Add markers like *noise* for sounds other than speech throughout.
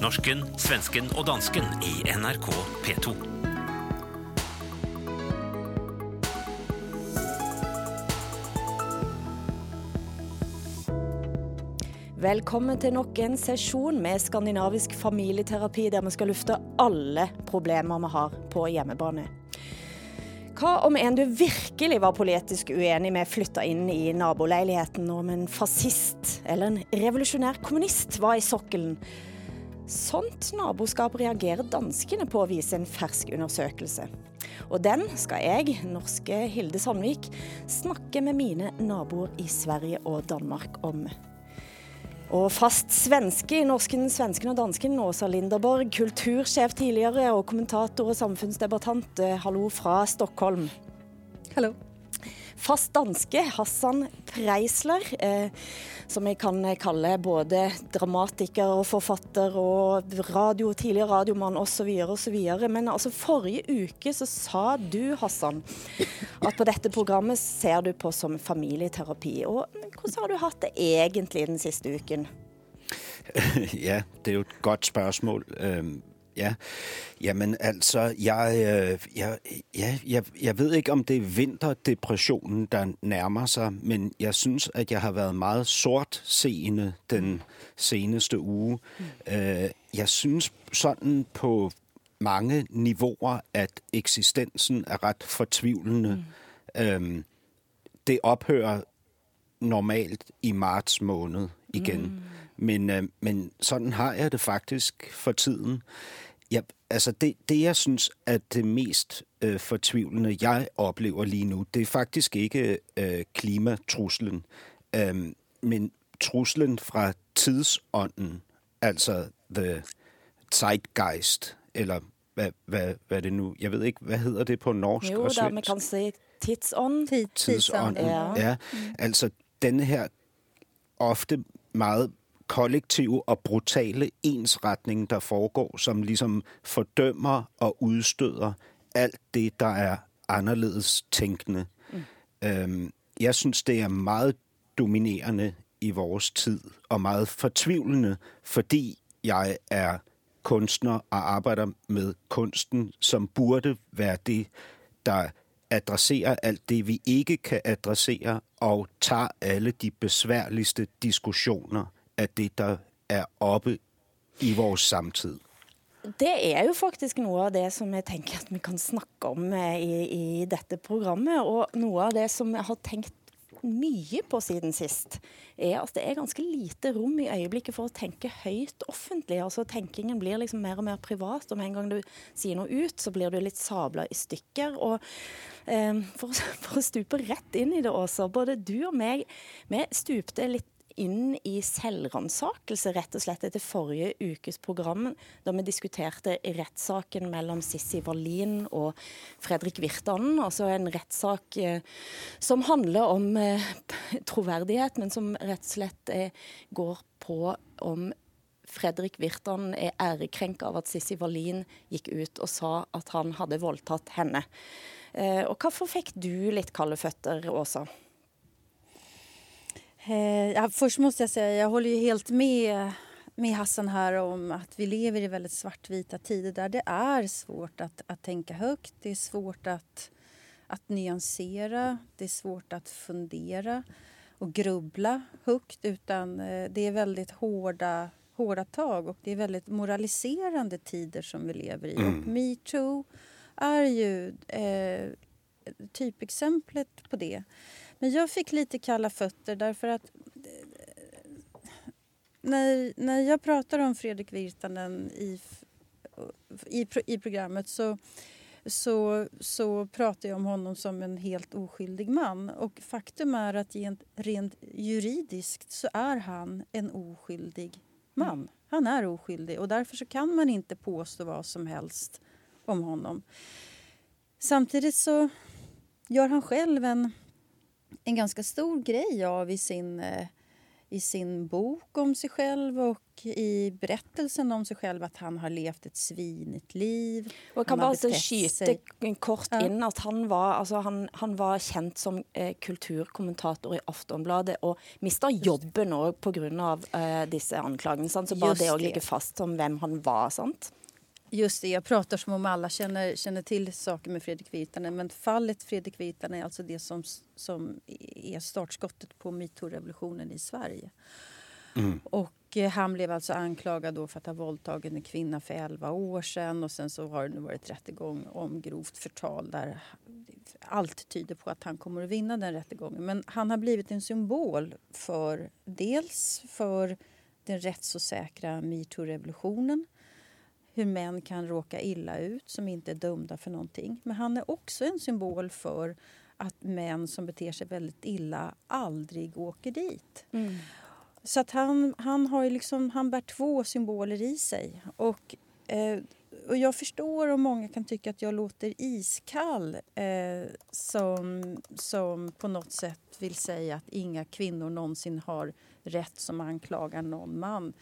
Norsken, svensken och dansken i NRK P2. Välkommen till nok en sesjon med skandinavisk familieterapi där man ska lufte alla problem man har på hjemmebane. Hva om en du virkelig var politisk uenig med flytta inn i naboleiligheten, om en fascist eller en revolusjonær kommunist var i sokkelen? Sånt naboskap reagerer danskene på, viser en fersk undersøkelse. Og den skal jeg, norske Hilde Sandvik, snakke med mine naboer i Sverige og Danmark om. Og fast svenske i norsken, svensken og dansken, Åsa Linderborg, kultursjef tidligere og kommentator og samfunnsdebattant. Eh, hallo fra Stockholm. Hallo. Fast danske, Hassan Preisler, eh, som jeg kan kalle både dramatiker og forfatter og radio, tidligere radiomann osv. osv. Men altså forrige uke så sa du, Hassan, at på dette programmet ser du på som familieterapi. Og hvordan har du hatt det egentlig den siste uken? *laughs* Ja, det er jo et godt spørsmål. Ja, jamen altså, jeg, øh, jeg, ja, jeg, jeg ved ikke, om det er vinterdepressionen, der nærmer sig, men jeg synes, at jeg har været meget sort seende den seneste uge. Mm. Jeg synes sådan på mange niveauer, at eksistensen er ret fortvivlende. Mm. Det ophører normalt i marts måned igen. Mm. Men, øh, men sådan har jeg det faktisk for tiden. Ja, altså det, det, jeg synes er det mest øh, fortvivlende, jeg oplever lige nu, det er faktisk ikke øh, klimatruslen, øh, men truslen fra tidsånden, altså the zeitgeist, eller hvad, hvad, hvad det nu, jeg ved ikke, hvad hedder det på norsk jo, og svensk? Jo, man kan sige tidsånd. Tidsånden, ja. ja. Mm. Altså denne her ofte meget kollektive og brutale ensretning, der foregår, som ligesom fordømmer og udstøder alt det, der er anderledes tænkende. Mm. Øhm, jeg synes, det er meget dominerende i vores tid, og meget fortvivlende, fordi jeg er kunstner og arbejder med kunsten, som burde være det, der adresserer alt det, vi ikke kan adressere, og tager alle de besværligste diskussioner af det, der er oppe i vores samtid? Det er jo faktisk noe av det som jeg tenker at vi kan snakke om eh, i, i dette programmet. Og noe av det som jeg har tenkt mye på siden sist, er at det er ganske lite rom i øyeblikket for å tenke høyt offentlig. Altså Tenkingen blir liksom mer og mer privat, og med en gang du sier noe ut, så blir du litt sabla i stykker. Og eh, for, *laughs* for, å stupe rett inn i det, også, både du og meg, vi stupte litt inn i selvransakelse, rett og slett, etter forrige ukes program, da vi diskuterte rettssaken mellom Sissi Wallin og Fredrik Virtanen. Altså en rettssak eh, som handler om eh, troverdighet, men som rett og slett eh, går på om Fredrik Virtan er ærekrenka av at Sissi Wallin gikk ut og sa at han hadde voldtatt henne. Eh, og hvorfor fikk du litt kalde føtter, Åsa? Eh, ja, först måste jag säga, jag håller ju helt med, med Hassan här om att vi lever i väldigt svartvita tider där det är svårt att, att tänka högt. Det är svårt att, att nyansera, det är svårt att fundera och grubbla högt utan eh, det är väldigt hårda, hårda tag och det är väldigt moraliserande tider som vi lever i. Mm. Och metoo är ju eh, typexemplet på det. Men jag fick lite kalla fötter därför att när, när jag pratar om Fredrik Virtanen i, i, i programmet så, så, så pratar jag om honom som en helt oskyldig man. Och faktum är att rent juridiskt så är han en oskyldig man. Mm. Han är oskyldig och därför så kan man inte påstå vad som helst om honom. Samtidigt så gör han själv en en ganska stor grej av i sin, eh, i sin bok om sig själv och i berättelsen om sig själv att han har levt ett svinigt liv. Och jag kan bara sig- kort Ja. inn at han var, altså han, han var kjent som eh, kulturkommentator i Aftonbladet og mista jobben òg pga. Eh, disse anklagene. Sant? Så bare Just det det. ligge fast som hvem han var. sant? Just det, jag pratar som om alla känner, känner till saker med Fredrik Virtanen. Men fallet Fredrik Virtanen är alltså det som, som är startskottet på metoo-revolutionen i Sverige. Och eh, han blev alltså anklagad då för att ha våldtagit en kvinna för 11 år sedan. Och sen så har det nu varit rättegång om grovt förtal där allt tyder på att han kommer att vinna den rättegången. Men han har blivit en symbol för dels för den rättsosäkra metoo-revolutionen hur män kan råka illa ut som inte är dömda för någonting. Men han är också en symbol för att män som beter sig väldigt illa aldrig åker dit. Så att han, han, har liksom, han bär två symboler i sig. Och, eh, och jag förstår om många kan tycka att jag låter iskall eh, som, som på något sätt vill säga att inga kvinnor någonsin har rätt som anklagar någon man.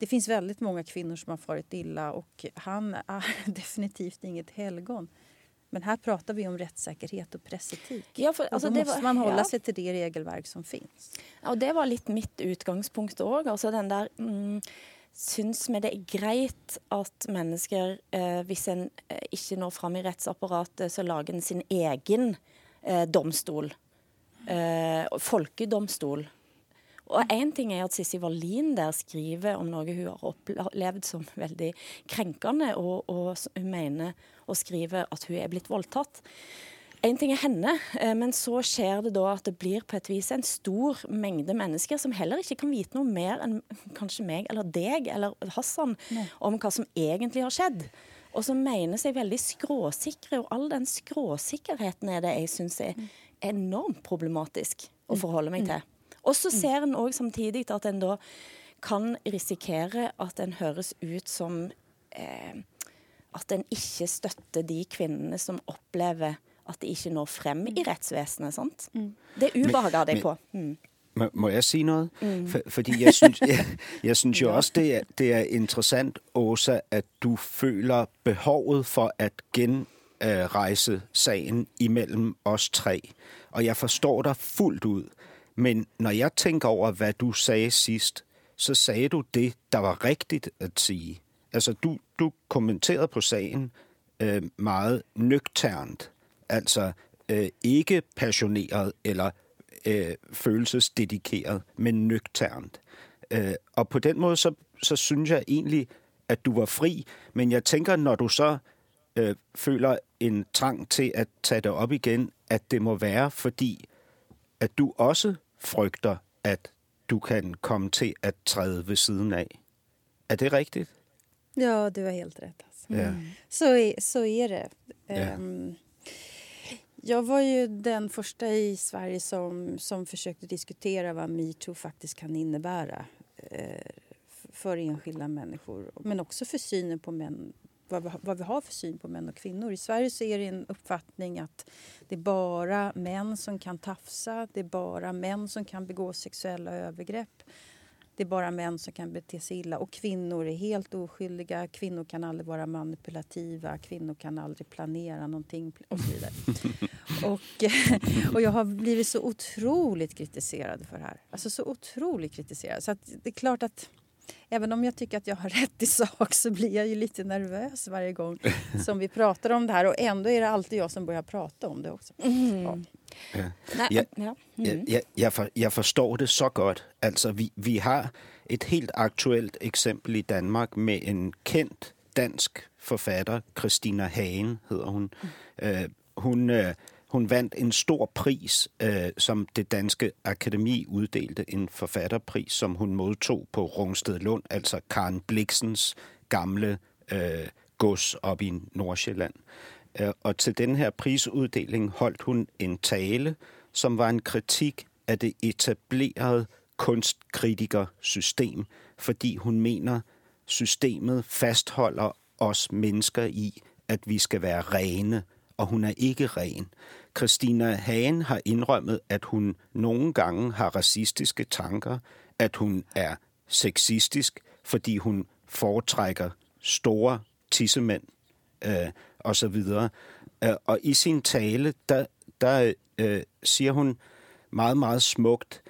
Det finns väldigt många kvinnor som har farit illa och han är *laughs* definitivt inget helgon. Men här pratar vi om rättssäkerhet och pressetik. Ja, for, och altså, då det måste var- man hålla ja. sig till det regelverk som finns. Og det var litt mitt utgangspunkt òg. Altså den der mm, Syns vi det er greit at mennesker, eh, hvis en eh, ikke når fram i rettsapparatet, så lager en sin egen eh, domstol? Eh, folkedomstol. Og én ting er at Sissi Wallin der skriver om noe hun har opplevd som veldig krenkende, og, og hun mener å skrive at hun er blitt voldtatt. En ting er henne, eh, men så skjer det da at det blir på et vis en stor mengde mennesker som heller ikke kan vite noe mer enn kanskje meg eller deg eller Hassan om hva som egentlig har skjedd. Og som mener seg veldig skråsikre, og all den skråsikkerheten er det jeg syns er enormt problematisk å forholde meg til. Og så ser en òg samtidig at en da kan risikere at en høres ut som eh, at en ikke støtter de kvinnene som opplever at de ikke når frem i rettsvesenet. sant? Det ubehager deg på. Mm. Må, jeg sige noget? For, fordi jeg synes, *laughs* jeg, jeg synes jo også, det er, det er interessant, Åsa, at du føler behovet for at genrejse sagen imellem os tre. Og jeg forstår dig fuldt ud. Men när jag tänker över vad du sa sist, så sa du det, som var riktigt att säga. Alltså, du, du kommenterade på saken äh, øh, mycket nykternt. Alltså, äh, øh, inte passionerat eller äh, følelsesdedikeret, men nykternt. Äh, och på den måten så, så syns jag egentligen att du var fri. Men jag tänker när du så äh, känner en trang till att ta det upp igen, att det må vara för att du också frygter, at du kan komme til at træde ved siden af. Er det rigtigt? Ja, du har helt rätt. Alltså. Ja. Så, är, så är det. Ja. Ehm, jag var ju den första i Sverige som, som försökte diskutera vad metoo faktiskt kan innebära eh, för enskilda människor. Men också för synen på män, vad vi, har- vad vi har för syn på män och kvinnor. I Sverige så är det en uppfattning att det är bara män som kan tafsa, det är bara män som kan begå sexuella övergrepp. Det är bara män som kan bete sig illa och kvinnor är helt oskyldiga. Kvinnor kan aldrig vara manipulativa, kvinnor kan aldrig planera någonting och så vidare. *laughs* och, och jag har blivit så otroligt kritiserad för det här. Alltså så otroligt kritiserad. Så det är klart att även om jag tycker att jag har *laughs* rätt i sak så blir jag ju lite nervös varje gång *laughs* som vi pratar om det här. Och ändå är det alltid jag som börjar prata om det också. Ja. Ja. Nei, Ja. ja. Jeg, jeg, jeg, for, jeg forstår det så godt. Altså, vi, vi har et helt aktuelt eksempel i Danmark med en kendt dansk forfatter, Christina Hagen hedder hun. Øh, hun, øh, hon vann en stor pris, eh, som det danske akademi utdelade, en författarpris som hon mottog på Rungstedlund, Lund, Karen Blixens gamla øh, gods uppe i Nordsjælland. Øh, eh, och till den här prisutdelningen höll hon en tale, som var en kritik av det etablerede kunstkritikersystem, fordi menar att systemet fasthåller oss människor i, att vi ska vara rena. Och hon är inte ren. Christina Hagen har indrømmet, at hun nogle gange har racistiske tanker, at hun er sexistisk, fordi hun foretrækker store tissemænd øh, og så videre. Øh, og i sin tale, der, der øh, siger hun meget, meget smukt,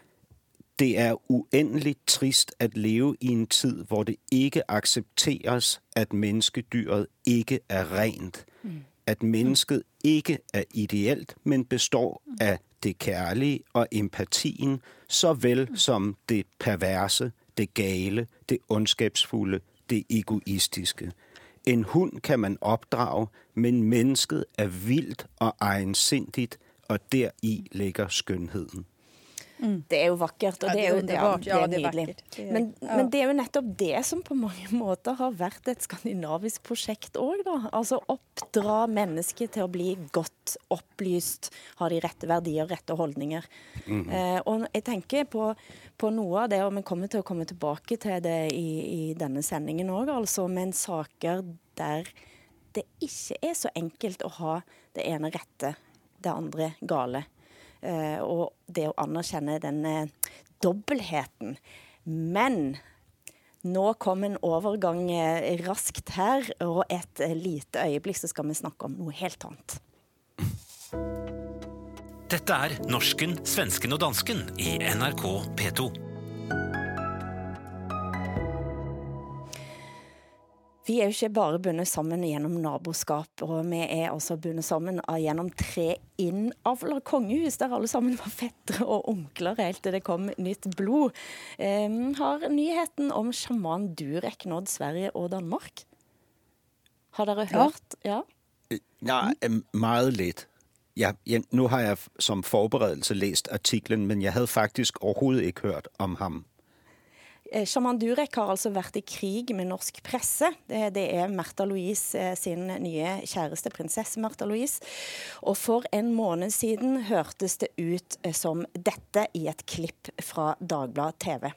det er uendeligt trist at leve i en tid, hvor det ikke accepteres, at menneskedyret ikke er rent. Mm att människan inte är ideellt men består av det kärliga och empatin såväl som det perverse, det gale, det ondskapsfulla, det egoistiska. En hund kan man uppdra, men människan är vildt och egensindigt, där i ligger skönheten. Mm. Det er jo vakkert, og det er jo det er ja, underbart. det er Ja, det nydelig. Men, ja. men det er jo nettopp det som på mange *laughs* måter har vært et skandinavisk prosjekt òg, da. Altså oppdra mennesket til å bli godt opplyst, ha de rette verdier, rette holdninger. eh, og jeg tenker på, på noe av det, og vi kommer til å komme tilbake til det i, i denne sendingen òg, altså, men saker der det ikke er så enkelt å ha det ene rette, det andre gale. Eh, og det å anerkjenne den eh, dobbeltheten. Men nå kom en overgang eh, raskt her, og et eh, lite øyeblikk så skal vi snakke om noe helt annet. Dette er Norsken, svensken og dansken i NRK P2. Vi er jo ikke bare bundet sammen gjennom naboskap, og vi er altså bundet sammen gjennom tre innavla kongehus, der alle sammen var fettere og onkler helt til det kom nytt blod. Eh, har nyheten om sjaman Durek nådd Sverige og Danmark? Har dere Ja. hørt? Ja. Nej, øh, meget lidt. Ja, ja, nu har jeg som forberedelse læst artiklen, men jeg havde faktisk overhovedet ikke hørt om ham. Sjaman Shaman Durek har altså vært i krig med norsk presse. Eh, det, er Märtha Louise eh, sin nye kjæreste, prinsesse Märtha Louise. Og for en måned siden hørtes det ut som dette i et klipp fra Dagbladet TV.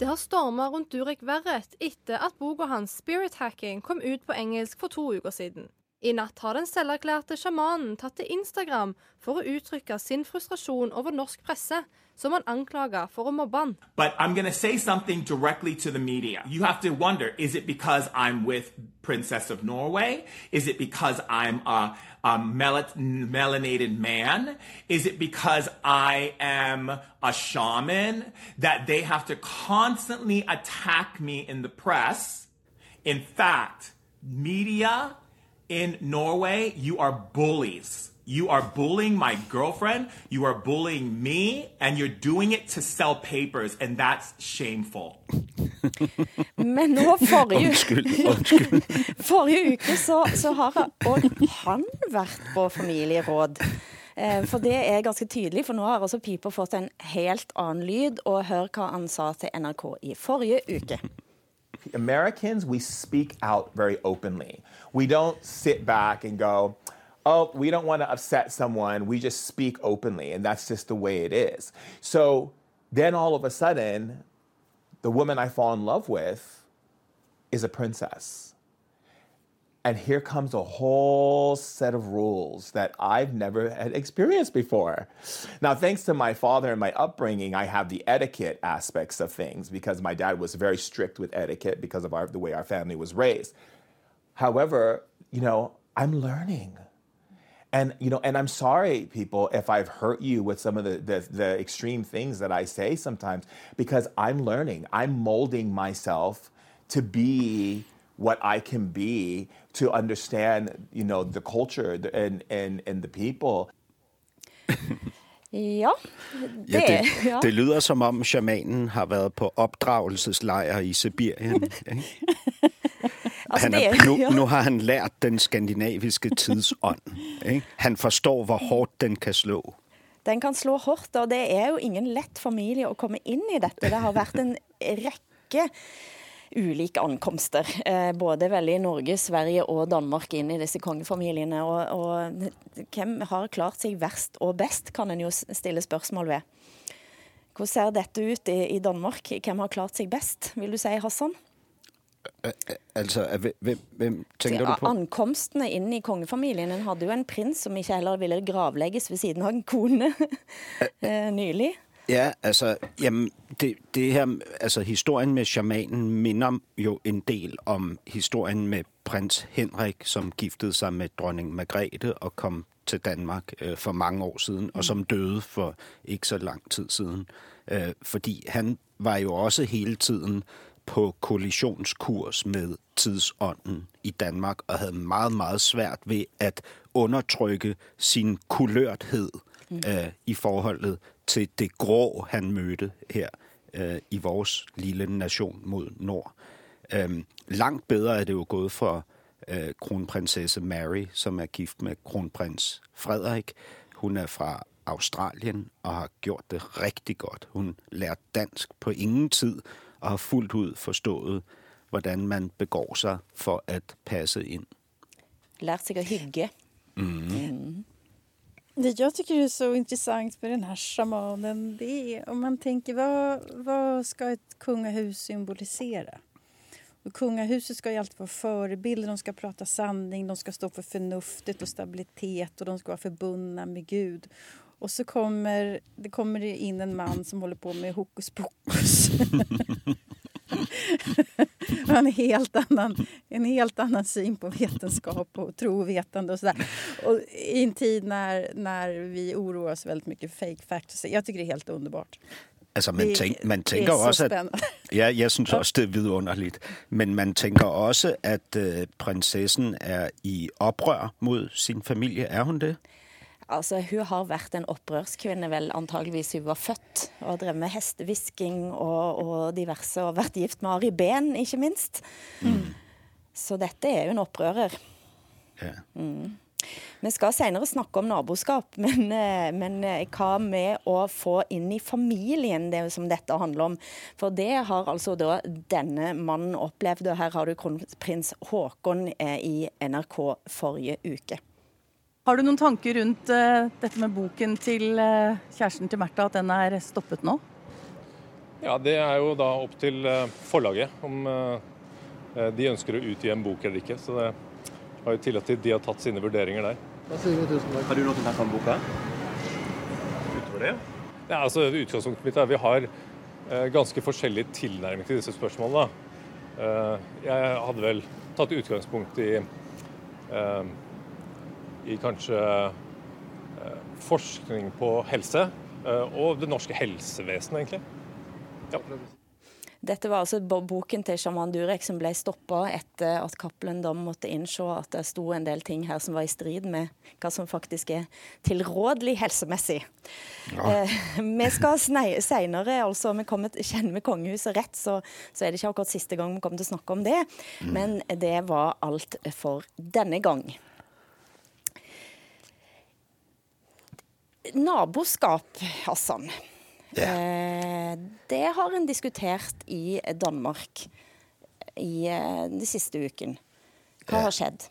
Det har storma rundt Durek Verrett etter at boka hans Spirit Hacking kom ut på engelsk for to uker siden. I natt har den selverklærte sjamanen tatt til Instagram for å uttrykke sin frustrasjon over norsk presse, som han anklager for å mobbe han. But I'm going to say something directly to the media. You have to wonder is it because I'm with Princess of Norway? Is it because I'm a, a mel- melanated man? Is it because I am a shaman that they have to constantly attack me in the press? In fact, media in Norway, you are bullies. You are bullying my girlfriend, you are bullying me, and you're doing it to sell papers, and that's shameful. Men nå forrige, Undskyld, undskyld. *laughs* forrige uke så, så har òg han vært på familieråd. Eh, For det er ganske tydelig, for nå har altså Piper fått en helt annen lyd. Og hør hva han sa til NRK i forrige uke. Americans, we speak out very openly. We don't sit back and go, oh, we don't want to upset someone. We just speak openly, and that's just the way it is. So then all of a sudden, the woman I fall in love with is a princess. And here comes a whole set of rules that I've never had experienced before. Now, thanks to my father and my upbringing, I have the etiquette aspects of things because my dad was very strict with etiquette because of our, the way our family was raised. However, you know, I'm learning. And you know, and I'm sorry, people, if I've hurt you with some of the, the the extreme things that I say sometimes, because I'm learning. I'm molding myself to be what I can be to understand, you know, the culture and and and the people. *laughs* Ja, det, Ja, det, ja. det lyder som om shamanen har været på opdragelseslejr i Sibirien. *laughs* ikke? Altså, Han er, nu, nu har han lært den skandinaviske tidsånd. Ikke? Han forstår, hvor hårdt den kan slå. Den kan slå hardt, og det er jo ingen lett familie å komme inn i dette. Det har vært en rekke ulike ankomster, eh, både vel i Norge, Sverige og Danmark inn i disse kongefamiliene. Og, og hvem har klart seg verst og best, kan en jo stille spørsmål ved. Hvordan ser dette ut i, i Danmark? Hvem har klart seg best, vil du si, Hassan? Altså, hvem, hvem tænker du på? Ankomstene inn i kongefamilien. En hadde jo en prins som ikke heller ville gravlegges ved siden av en kone eh, *laughs* nylig. Ja, altså, jamen, det, det her, altså historien med shamanen minder jo en del om historien med prins Henrik, som giftede sig med dronning Margrethe og kom til Danmark øh, for mange år siden, og som døde for ikke så lang tid siden. Øh, fordi han var jo også hele tiden på kollisionskurs med tidsånden i Danmark, og havde meget, meget svært ved at undertrykke sin kulørthed mm. øh, i forholdet til det grå, han mødte her øh, i vores lille nation mod nord. Øh, langt bedre er det jo gået for øh, kronprinsesse Mary, som er gift med kronprins Frederik. Hun er fra Australien og har gjort det rigtig godt. Hun lærte dansk på ingen tid og har fuldt ud forstået, hvordan man begår sig for at passe ind. Lært sig at hygge. Mm. Mm. Det jag tycker är så intressant med den här shamanen det är om man tänker vad, vad ska ett kungahus symbolisera? Och kungahuset ska ju alltid vara förebilder, de ska prata sanning, de ska stå för förnuftet och stabilitet och de ska vara förbundna med Gud. Och så kommer det kommer in en man som håller på med hokus pokus. *laughs* *laughs* *laughs* en, helt annan, en helt annan syn på vetenskap och tro och sådär. Och I en tid när, när vi oroar oss väldigt mycket för fake facts. Jag tycker det är helt underbart. Altså, man, Det- tænk, man det tænker er så også, at. Ja, jeg synes også, det er vidunderligt. Men man tænker også, at øh, prinsessen er i oprør mod sin familie. Er hun det? Altså, hun har vært en opprørskvinne, vel antageligvis hun var født, og drevet med hestevisking og, og diverse, og vært gift med Ari Behn, ikke minst. Så dette er jo en opprører. Ja. Vi skal senere snakke om naboskap, *laughs* men, eh, men eh, hva med å få inn i familien det som dette handler om? For det har altså da denne mannen opplevd, og her har du kronprins Håkon eh, i NRK forrige uke. Har du noen tanker rundt eh, dette med boken til eh, kjæresten til Märtha, at den er stoppet nå? Ja, Det er jo da opp til eh, forlaget om eh, de ønsker å utgi en bok eller ikke. Så det har jo tillit til de har tatt sine vurderinger der. Har du noe mer om boka? Utover det? Ja, altså Utgangspunktet mitt er at vi har ganske forskjellig tilnærming til disse spørsmålene. Jeg hadde vel tatt utgangspunkt i, i kanskje eh, forskning på helse eh, og det norske helsevesenet, egentlig. Ja. Dette var altså bo- boken til Shaman Durek som ble stoppa etter at Cappelen da måtte innse at det sto en del ting her som var i strid med hva som faktisk er tilrådelig helsemessig. Eh, vi skal seinere, altså vi kommer, kjenner vi kongehuset rett, så, så er det ikke akkurat siste gang vi kommer til å snakke om det. Men det var alt for denne gang. Naboskap, Hassan. Eh, det har en diskutert i Danmark i eh, de siste uken. Hva har skjedd?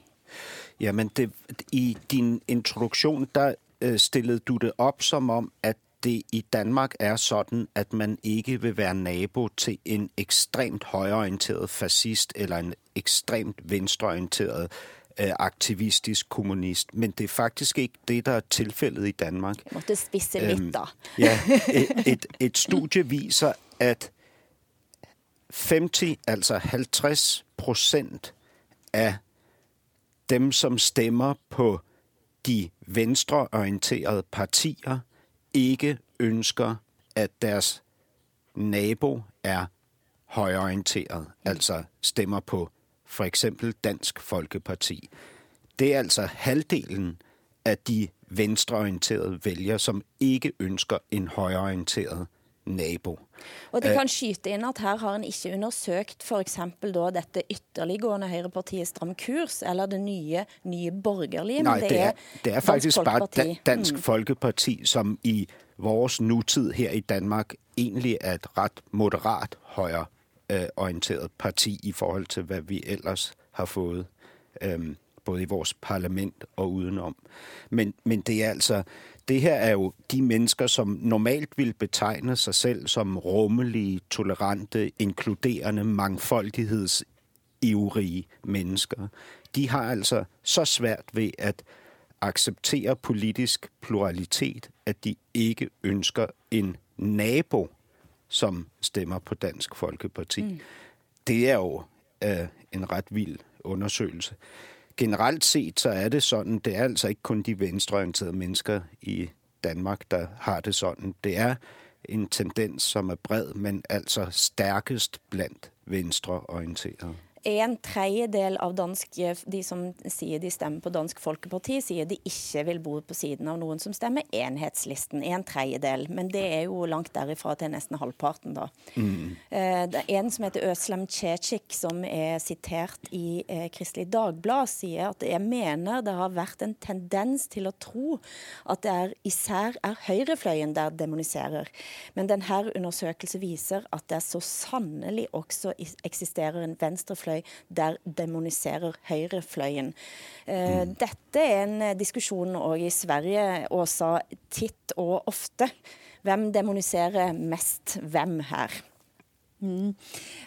Jamen, det, i din introduktion, der øh, stillede du det op som om, at det i Danmark er sådan, at man ikke vil være nabo til en ekstremt højorienteret fascist eller en ekstremt venstreorienteret øh, aktivistisk kommunist. Men det er faktisk ikke det, der er tilfældet i Danmark. Jeg måtte spisse litt, da. Ja, *laughs* et, et, studie viser, at 50, altså 50 procent af dem, som stemmer på de venstreorienterede partier, ikke ønsker, at deres nabo er højreorienteret, altså stemmer på for eksempel Dansk Folkeparti. Det er altså halvdelen af de venstreorienterede vælgere, som ikke ønsker en højreorienteret nabo. Og de kan skyte inn at her har en ikke undersøkt f.eks. da dette ytterliggående høyrepartiet Stram kurs, eller det nye, nye borgerlige. Nej, men det er, det er Dansk faktisk bare Folkeparti. da, Dansk Folkeparti, som i vores nutid her i Danmark egentlig er et ret moderat højre Øh, øh, orienteret parti i forhold til, hvad vi ellers har fået, øh, både i vores parlament og udenom. Men, men det er altså, det her er jo de mennesker, som normalt vil betegne sig selv som rummelige, tolerante, inkluderende, mangfoldigheds ivrige mennesker, de har altså så svært ved at acceptere politisk pluralitet, at de ikke ønsker en nabo, som stemmer på Dansk Folkeparti. Mm. Det er jo øh, en ret vild undersøgelse. Generelt set så er det sådan, det er altså ikke kun de venstreorienterede mennesker i Danmark, der har det sådan. Det er en tendens, som er bred, men altså stærkest blandt venstreorienterede. En tredjedel av dansk, de som sier de stemmer på Dansk Folkeparti, sier de ikke vil bo på siden av noen som stemmer enhetslisten. En tredjedel. Men det er jo langt derifra til nesten halvparten, da. Mm. Det er en som heter Øslem Cecik, som er sitert i eh, Kristelig Dagblad, sier at jeg mener det har vært en tendens til å tro at det er især er høyrefløyen der demoniserer. Men denne undersøkelsen viser at det så sannelig også eksisterer en venstrefløy høyrefløy der demoniserer høyrefløyen. Eh, mm. Dette er en eh, diskusjon òg i Sverige, Åsa, titt og ofte. Hvem demoniserer mest hvem her? Mm.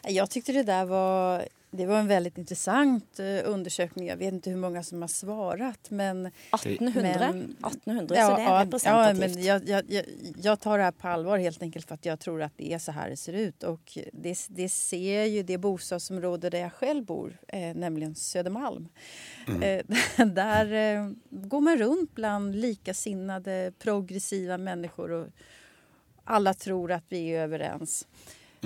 Jag tyckte det där var det var en väldigt intressant uh, undersökning. Jag vet inte hur många som har svarat. Men, 1800, men, 1800 ja, så det är representativt. Ja, men jag, jag, jag, jag, tar det här på allvar helt enkelt för att jag tror att det är så här det ser ut. Och det, det ser ju det bostadsområde där jag själv bor, eh, nämligen Södermalm. Mm. Eh, *laughs* där eh, går man runt bland likasinnade progressiva människor och alla tror att vi är överens.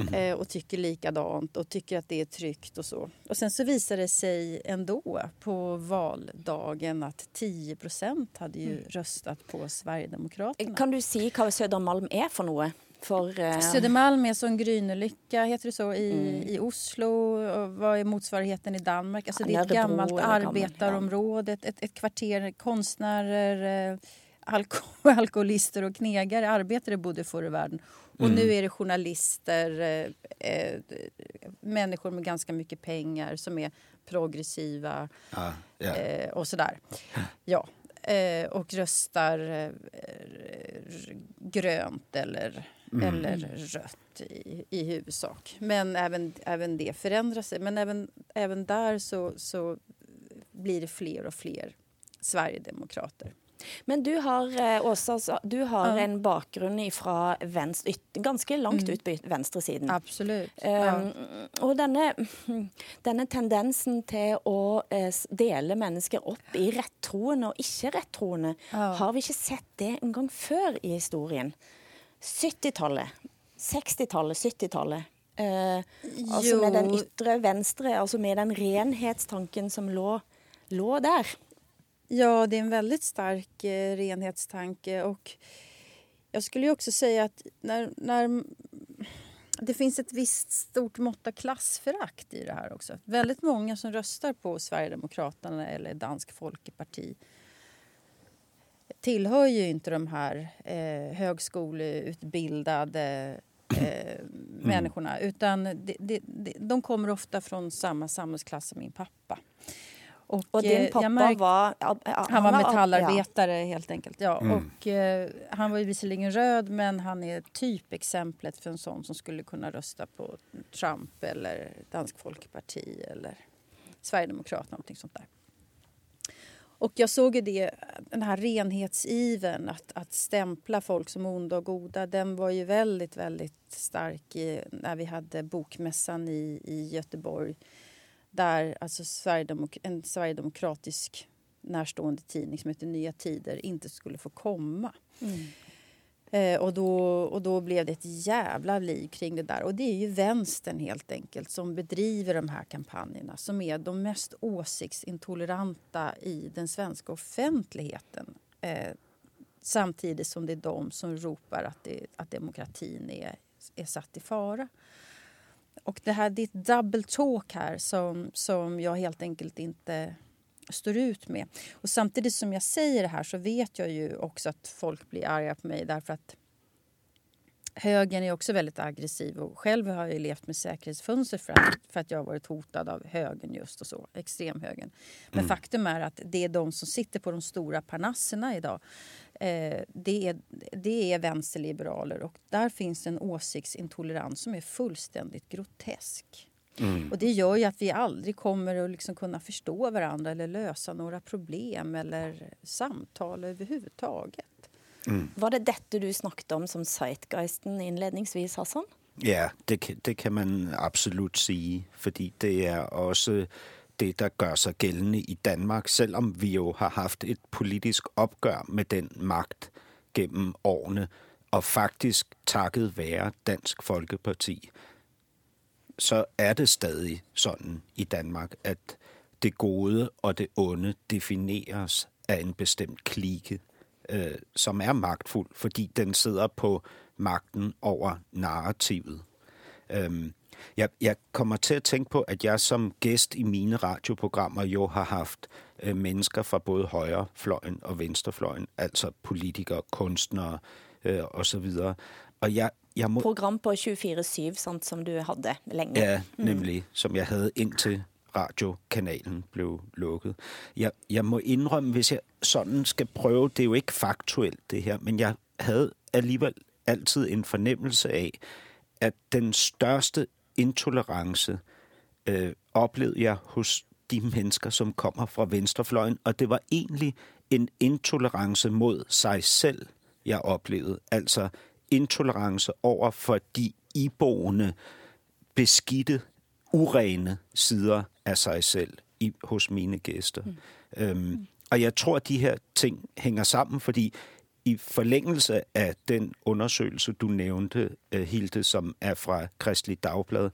Mm. Eh, och tycker likadant och tycker att det är tryggt och så. Och sen så visar det sig ändå på valdagen att 10% hade ju mm. röstat på Sverigedemokraterna. Kan du säga vad Södermalm är för något? För, uh... Södermalm är som Grünelycka, heter det så, i, mm. i Oslo. Och vad är motsvarigheten i Danmark? Alltså, det är ett gammalt arbetarområde, ett, ett kvarter konstnärer, eh, alko *laughs* alkoholister och knegare, arbetare bodde förr i världen. Och mm. nu är det journalister, eh, eh, människor med ganska mycket pengar som är progressiva ah, yeah. eh, och sådär. Ja. Eh, och röstar eh, grönt eller, mm. eller rött i, i huvudsak. Men även, även det förändrar sig. Men även, även där så, så blir det fler och fler Sverigedemokrater. Men du har, eh, Åsa, du har ja. en bakgrunn fra venstre, ganske langt mm. ut på venstresiden. Absolutt. Ja. Um, og denne, denne, tendensen til å uh, dele mennesker opp i rettroende og ikke-rettroende, ja. har vi ikke sett det en gang før i historien? 70-tallet, 60-tallet, 70-tallet. Uh, altså med den ytre venstre, altså med den renhetstanken som lå, lå der. Ja, det är en väldigt stark eh, renhetstanke. Och jag skulle också säga att när, när det finns ett visst stort mått av klassförakt i det här också. Väldigt många som röstar på Sverigedemokraterna eller Dansk Folkeparti tillhör ju inte de här eh, högskoleutbildade eh, mm. människorna utan de, de, de, kommer ofta från samma samhällsklass som min pappa. Och, och din eh, pappa märkt, var... Ja, han, var metallarbetare ja. helt enkelt. Ja. Mm. Och, eh, han var ju visserligen röd men han är typexemplet för en sån som skulle kunna rösta på Trump eller Dansk Folkeparti eller Sverigedemokraterna. Någonting sånt där. Och jag såg ju det, den här renhetsiven att, att stämpla folk som onda och goda den var ju väldigt, väldigt stark i, när vi hade bokmässan i, i Göteborg där alltså Sverigedemok en sverigedemokratisk närstående tidning som heter Nya Tider inte skulle få komma. Mm. Eh, och, då, och då blev det ett jävla liv kring det där. Och det är ju vänstern helt enkelt som bedriver de här kampanjerna som är de mest åsiktsintoleranta i den svenska offentligheten. Eh, samtidigt som det är de som ropar att, det, att demokratin är, är satt i fara. Och det här ett double talk här som, som jag helt enkelt inte står ut med. Och samtidigt som jag säger det här så vet jag ju också att folk blir arga på mig därför att högern är också väldigt aggressiv och själv har jag levt med säkerhetsfönster för att, för att jag har varit hotad av högern just och så, extremhögern. Men mm. faktum är att det är de som sitter på de stora parnasserna idag Eh, det, är, det är vänsterliberaler och där finns en åsiktsintolerans som är fullständigt grotesk. Och det gör ju att vi aldrig kommer att liksom kunna förstå varandra eller lösa några problem eller samtal överhuvudtaget. Var det dette du snakket om som zeitgeisten innledningsvis, Hassan? Ja, det, kan- det kan man absolut sige, fordi det er også det, der gør sig gældende i Danmark, selvom vi jo har haft et politisk opgør med den magt gennem årene, og faktisk takket være Dansk Folkeparti, så er det stadig sådan i Danmark, at det gode og det onde defineres af en bestemt klike, øh, som er magtfuld, fordi den sidder på magten over narrativet. Øhm, jeg, jeg kommer til at tænke på, at jeg som gæst i mine radioprogrammer jo har haft øh, mennesker fra både højrefløjen og venstrefløjen, altså politikere, kunstnere øh, osv. Og jeg, jeg må... Program på 24-7, sant, som du hadde lenge. Ja, nemlig, som jeg havde indtil radiokanalen blev lukket. Jeg, jeg må indrømme, hvis jeg sådan skal prøve, det er jo ikke faktuelt det her, men jeg havde alligevel altid en fornemmelse af, at den største intolerance øh, oplevede jeg hos de mennesker, som kommer fra venstrefløjen, og det var egentlig en intolerance mod sig selv, jeg oplevede. Altså intolerance over for de iboende, beskidte, urene sider af sig selv i, hos mine gæster. Mm. Øhm, og jeg tror, at de her ting hænger sammen, fordi i forlængelse af den undersøgelse, du nævnte, øh, Hilde, som er fra Kristelig Dagblad,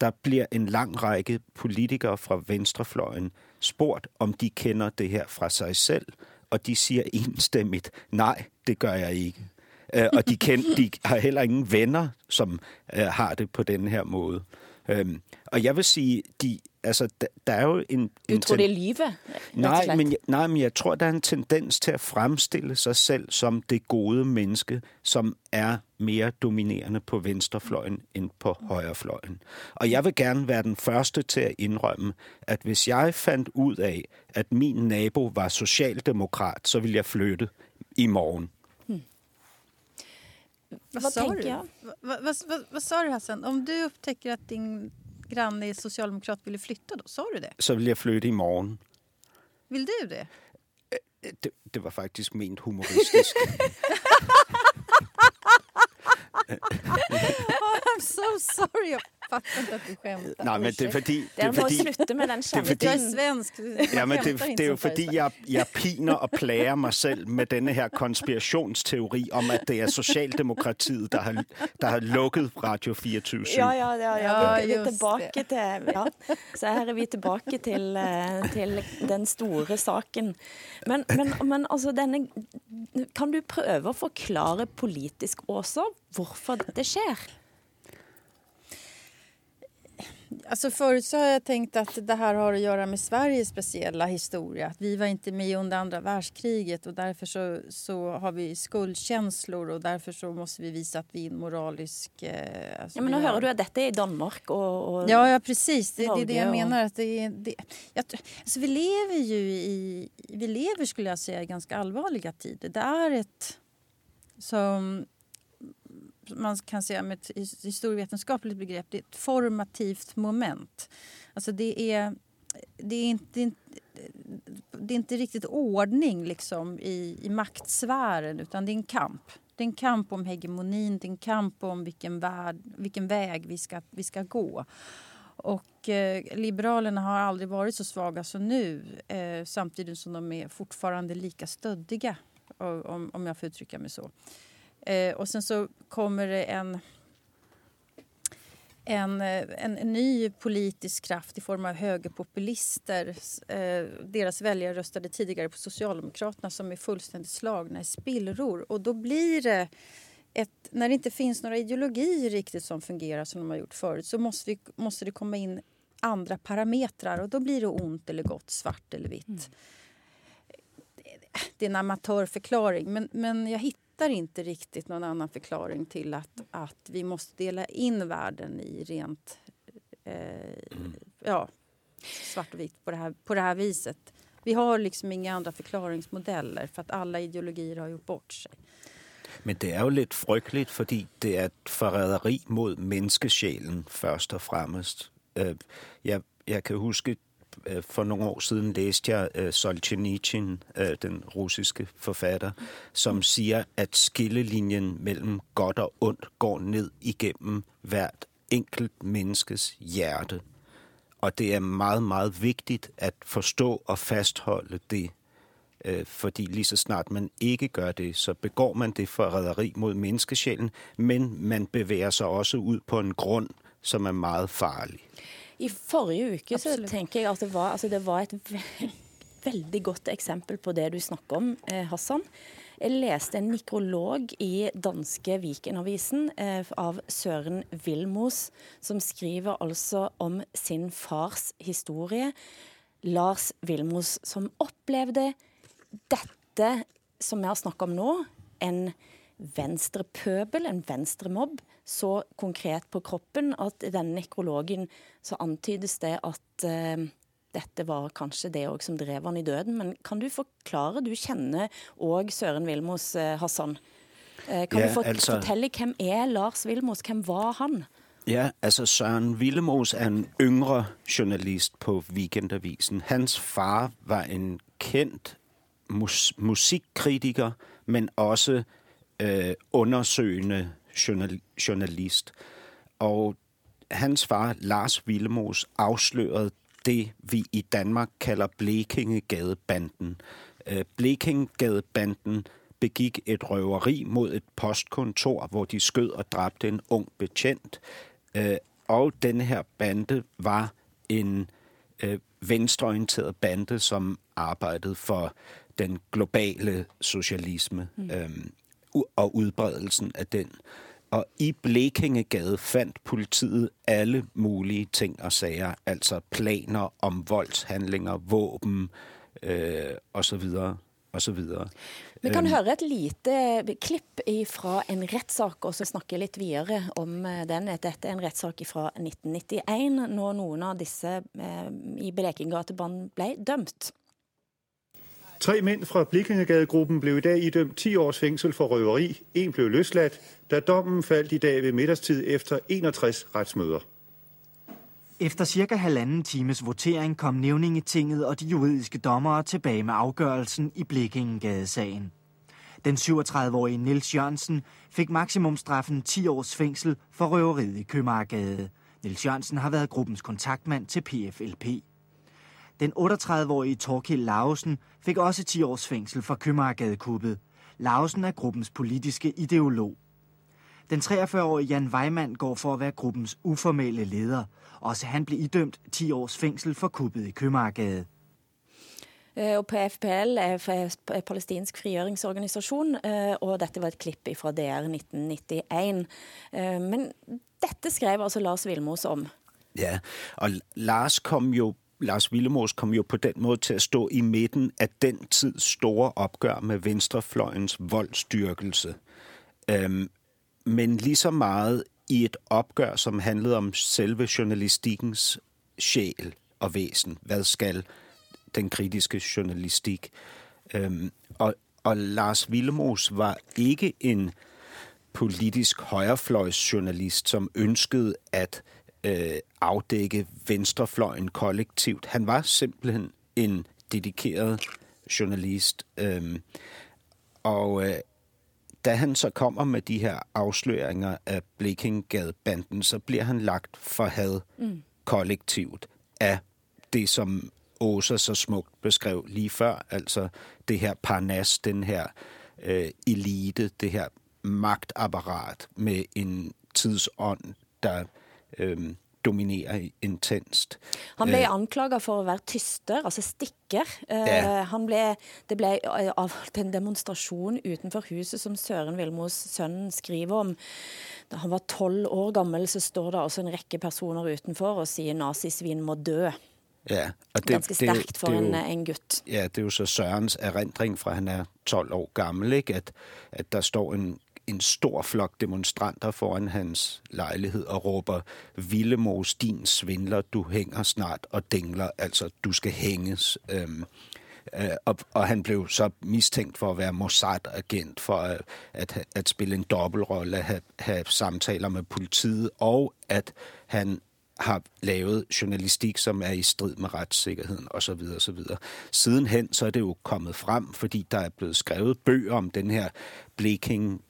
der bliver en lang række politikere fra venstrefløjen spurgt, om de kender det her fra sig selv, og de siger enstemmigt, nej, det gør jeg ikke. Och og de, kend, de har heller ingen venner, som øh, har det på den her måde. Øhm, og jeg vil sige, de, altså, der, der er jo en... Du en tror det er og Nej men, jeg, nej, men jeg tror, der er en tendens til at fremstille sig selv som det gode menneske, som er mere dominerende på venstrefløjen end på højrefløjen. Og jeg vil gerne være den første til at indrømme, at hvis jeg fandt ud af, at min nabo var socialdemokrat, så ville jeg flytte i morgen. Vad Vad sa tänker du? jag? Va- va- vad- vad- vad sa du Hassan? Om du upptäcker att din granne är socialdemokrat, vill du flytta då? Sa du det? Så ville jeg flytte i morgen. Vill du det? Det, det var faktisk ment *laughs* humoristisk. *laughs* I'm so sorry, jag fattar inte att du skämtar. Nej, men er må fordi slutte med den fordi- Jag är svensk. Ja, men skämtar det, här i fordi, Sverige. jeg, jeg piner og plager mig selv med denne her konspirationsteori om, at det er Socialdemokratiet, der har, der har lukket Radio 24 Ja, ja, ja. ja. Ja, Vi, vi er just tilbake til ja. Så her er vi tilbake til, eh, til den store saken. Men, men, men altså, denne Kan du prøve å forklare politisk også hvorfor det skjer? Alltså förut så har jag tänkt att det här har att göra med Sveriges speciella historia. Att vi var inte med under andra världskriget och därför så, så har vi skuldkänslor och därför så måste vi visa att vi är en moralisk... Eh, alltså Ja, men har- hører du at dette er i Danmark og, og Ja, ja precis. Det, det är det jag och- menar. Att det, är- det, jag, alltså vi lever ju i... Vi lever, skulle jag säga, i ganska allvarliga tider. Det är ett... Som man kan säga med ett historievetenskapligt begrepp, det är ett formativt moment. Alltså det är... Det är inte, det är inte, det är inte riktigt ordning liksom i, i maktsfären utan det är en kamp. Det är en kamp om hegemonin, det är en kamp om vilken, värld, vilken väg vi ska, vi ska gå. Och eh, Liberalerna har aldrig varit så svaga som nu eh, samtidigt som de är fortfarande lika stöddiga, om, om jag får uttrycka mig så. Eh, och sen så kommer det en, en, eh, en, en ny politisk kraft i form av högerpopulister. Eh, deras väljare röstade tidigare på Socialdemokraterna som är fullständigt slagna i spillror. Och då blir det ett, när det inte finns några ideologier riktigt som fungerar som de har gjort förut så måste, vi, måste det komma in andra parametrar och då blir det ont eller gott, svart eller vitt. Det är en amatörförklaring men, men jag hittar inte riktigt någon annan förklaring till att, att vi måste dela in världen i rent eh, ja, svart och vitt på det, här, på det här viset. Vi har liksom inga andra förklaringsmodeller för att alla ideologier har gjort bort sig. Men det er jo lidt frygteligt, fordi det er et forræderi mod menneskesjælen først og fremmest. Øh, jeg, jeg kan huske, øh, for nogle år siden læste jeg øh, Solzhenitsyn, øh, den russiske forfatter, som siger, at skillelinjen mellem godt og ondt går ned igennem hvert enkelt menneskes hjerte. Og det er meget, meget vigtigt at forstå og fastholde det. Øh, fordi lige så snart man ikke gør det, så begår man det forræderi mod menneskesjælen, men man bevæger sig også ud på en grund, som er meget farlig. I forrige uke så tenker jeg at det var, altså det var et ve veldig godt eksempel på det du snakker om, eh, Hassan. Jeg leste en mikrolog i danske Vikenavisen eh, av Søren Vilmos, som skriver altså om sin fars historie. Lars Vilmos, som opplevde dette som vi har snakket om nå, en venstrepøbel, en venstremobb, så konkret på kroppen at i denne nekrologen så antydes det at eh, dette var kanskje det også som drev han i døden. Men kan du forklare, du kjenner òg Søren Vilmos, eh, Hassan. Eh, kan Ja, du fort altså- fortelle hvem er Lars Vilmos? Hvem var han? Ja, altså Søren Villemos er en yngre journalist på Weekendavisen. Hans far var en kendt mus- musikkritiker, men også øh, undersøgende journal- journalist. Og hans far, Lars Villemos, afslørede det, vi i Danmark kalder Blekingegadebanden. Øh, Blekingegadebanden begik et røveri mod et postkontor, hvor de skød og dræbte en ung betjent. Øh, og denne her bande var en øh, venstreorienteret bande, som arbejdede for den globale socialisme mm. Og udbredelsen af den. Og i Blekingegade fandt politiet alle mulige ting og sager, altså planer om voldshandlinger, våben øh, og så videre og så videre. Vi kan høre et lite klipp fra en rettssak, og så snakke litt videre om eh, den. Dette er en rettssak fra 1991, når noen av disse eh, i Blekingegatebanden ble dømt. Tre mænd fra Blikingegadegruppen blev i dag idømt 10 års fængsel for røveri. En blev løsladt, da dommen faldt i dag ved middagstid efter 61 retsmøder. Efter cirka halvanden times votering kom nævningetinget og de juridiske dommere tilbage med afgørelsen i Blikkingegadesagen. Den 37-årige Nils Jørgensen fik maksimumstraffen 10 års fængsel for røveriet i Købmagergade. Nils Jørgensen har været gruppens kontaktmand til PFLP. Den 38-årige Torkild Lausen fik også 10 års fængsel for Købmagergadekuppet. Lausen er gruppens politiske ideolog. Den 43-årige Jan Weimann går for at være gruppens uformelle leder. Også han blev idømt 10 års fængsel for kuppet i Købmagergade. Eh, Og PFPL er er palestinsk frigjøringsorganisasjon, eh, og dette var et klipp fra DR 1991. Eh, Men dette skrev altså Lars Vilmos om. Ja, og Lars kom jo Lars Willemås kom jo på den måde til at stå i midten af den tids store opgør med venstrefløjens voldstyrkelse. Øhm, men lige så meget i et opgør, som handlede om selve journalistikkens sjæl og væsen. Hvad skal den kritiske journalistik? Øhm, og, og Lars Willemås var ikke en politisk højrefløjsjournalist, som ønskede at øh, afdække venstrefløjen kollektivt. Han var simpelthen en dedikeret journalist. Øhm, og øh, da han så kommer med de her afsløringer af Blekinggade-banden, så bliver han lagt for had mm. kollektivt af det, som Åsa så smukt beskrev lige før, altså det her parnas, den her øh, elite, det her magtapparat med en tidsånd, der øh, dominerer intenst. Han ble Eh, anklaget for å være tyster, altså stikker. Eh, Ja. Han ble, det ble eh, avholdt en demonstrasjon utenfor huset som Søren Vilmos sønn skriver om. Da han var tolv år gammel, så står det en rekke personer utenfor og sier nazisvin må dø. Ja, Ganske det jo- sterkt for det er jo- en, eh, en gutt. Ja, det er jo så Sørens erindring fra, han er 12 år gammel, ikke? At, at der står en, en stor flok demonstranter foran hans lejlighed og råber, Villemos, din svindler, du hænger snart og dingler, altså du skal hænges. Øhm, øh, og, og han blev så mistænkt for at være Mossad-agent, for at, at, at spille en dobbeltrolle, at have, have samtaler med politiet, og at han har lavet journalistik, som er i strid med retssikkerheden osv. osv. Sidenhen så er det jo kommet frem, fordi der er blevet skrevet bøger om den her Bleking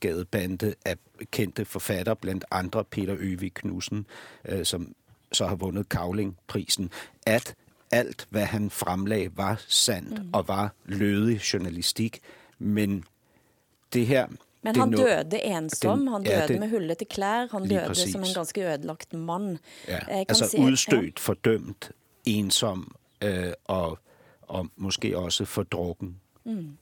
gadebande af kendte forfatter, blandt andre Peter Øvig Knudsen, øh, som så har vundet Kavling-prisen, at alt, hvad han fremlagde, var sandt mm. og var lødig journalistik. Men det her... Men han døde ensom, han døde ja, det, med hullete klær, han døde præcis. som en ganske ødelagt mand. Ja, altså se, udstødt, ja. fordømt, ensom øh, og, og måske også fordrukken. Mm.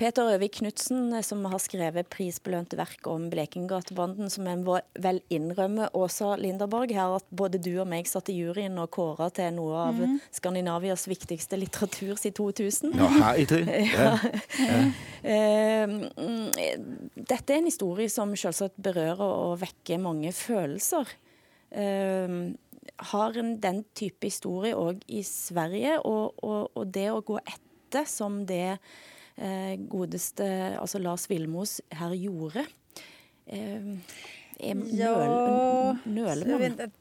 Peter Øvik Knutsen, eh, som har skrevet prisbelønte verk om Blekingatebanden, som en vel innrømme, Åsa Linderborg, her at både du og meg satt i juryen og kåra til noe av mm. Skandinavias viktigste litteratur siden 2000. Ja, har I det? *laughs* Ja. ja. Ehm, dette er en historie som selvsagt berører og vekker mange følelser. Ehm, har en den type historie òg i Sverige, og, og, og det å gå etter som det eh, godeste altså Lars Vilmos her gjorde. Eh, ja, nøler man?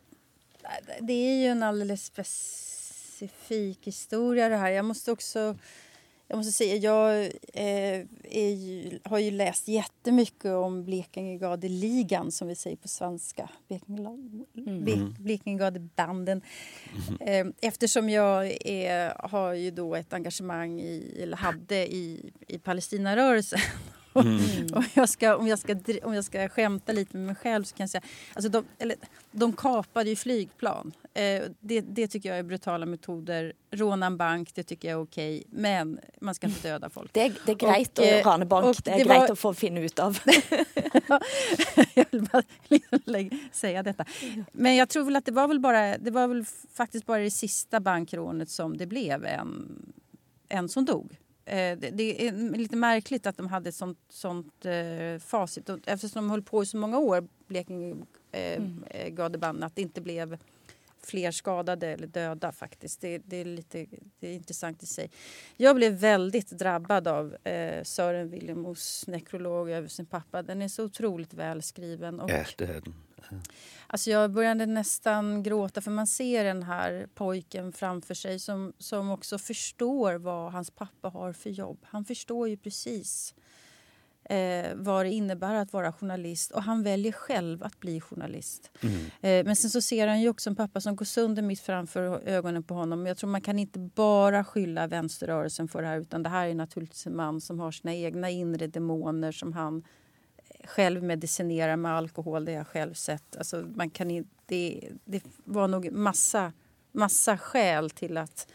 Det är ju en alldeles specifik historia det här. Jag måste också jag måste säga, jag eh, ju, har ju läst jättemycket om Blekingegadeligan som vi säger på svenska. Mm. Blekingegadebanden. Mm. Eh, eftersom jag är, har ju då ett engagemang i, eller hade i, i Palestinarörelsen Mm. om, jag ska, om, jag ska, om jag ska skämta lite med mig själv så kan jag säga... Alltså de, eller, de kapade ju flygplan. Eh, det, det, tycker jag är brutala metoder. Råna en bank, det tycker jag är okej. Men man ska inte döda folk. Det är, det är grejt att eh, råna bank. Det är det grejt var... att få finna ut av. *laughs* jag vill bara säga detta. Men jag tror väl att det var väl bara... Det var väl faktiskt bara det sista bankrånet som det blev en, en som dog. Eh, det är lite märkligt att de hade ett sånt, sånt eh, facit. Eftersom de höll på i så många år, Blekinge eh, mm. Gadeband, att det inte blev fler skadade eller döda faktiskt. Det, det, är lite det är intressant i sig. Jag blev väldigt drabbad av eh, Sören Willemos nekrolog över sin pappa. Den är så otroligt välskriven. Och, ja, det är den. Alltså jag började nästan gråta för man ser den här pojken framför sig som, som också förstår vad hans pappa har för jobb. Han förstår ju precis eh, vad det innebär att vara journalist och han väljer själv att bli journalist. Mm. Eh, men sen så ser han ju också en pappa som går sönder mitt framför ögonen på honom. Jag tror man kan inte bara skylla vänsterrörelsen för det här utan det här är naturligtvis en man som har sina egna inre demoner som han själv medicinerar med alkohol, det har jag själv sett. Alltså man kan det, det var nog massa, massa skäl till att,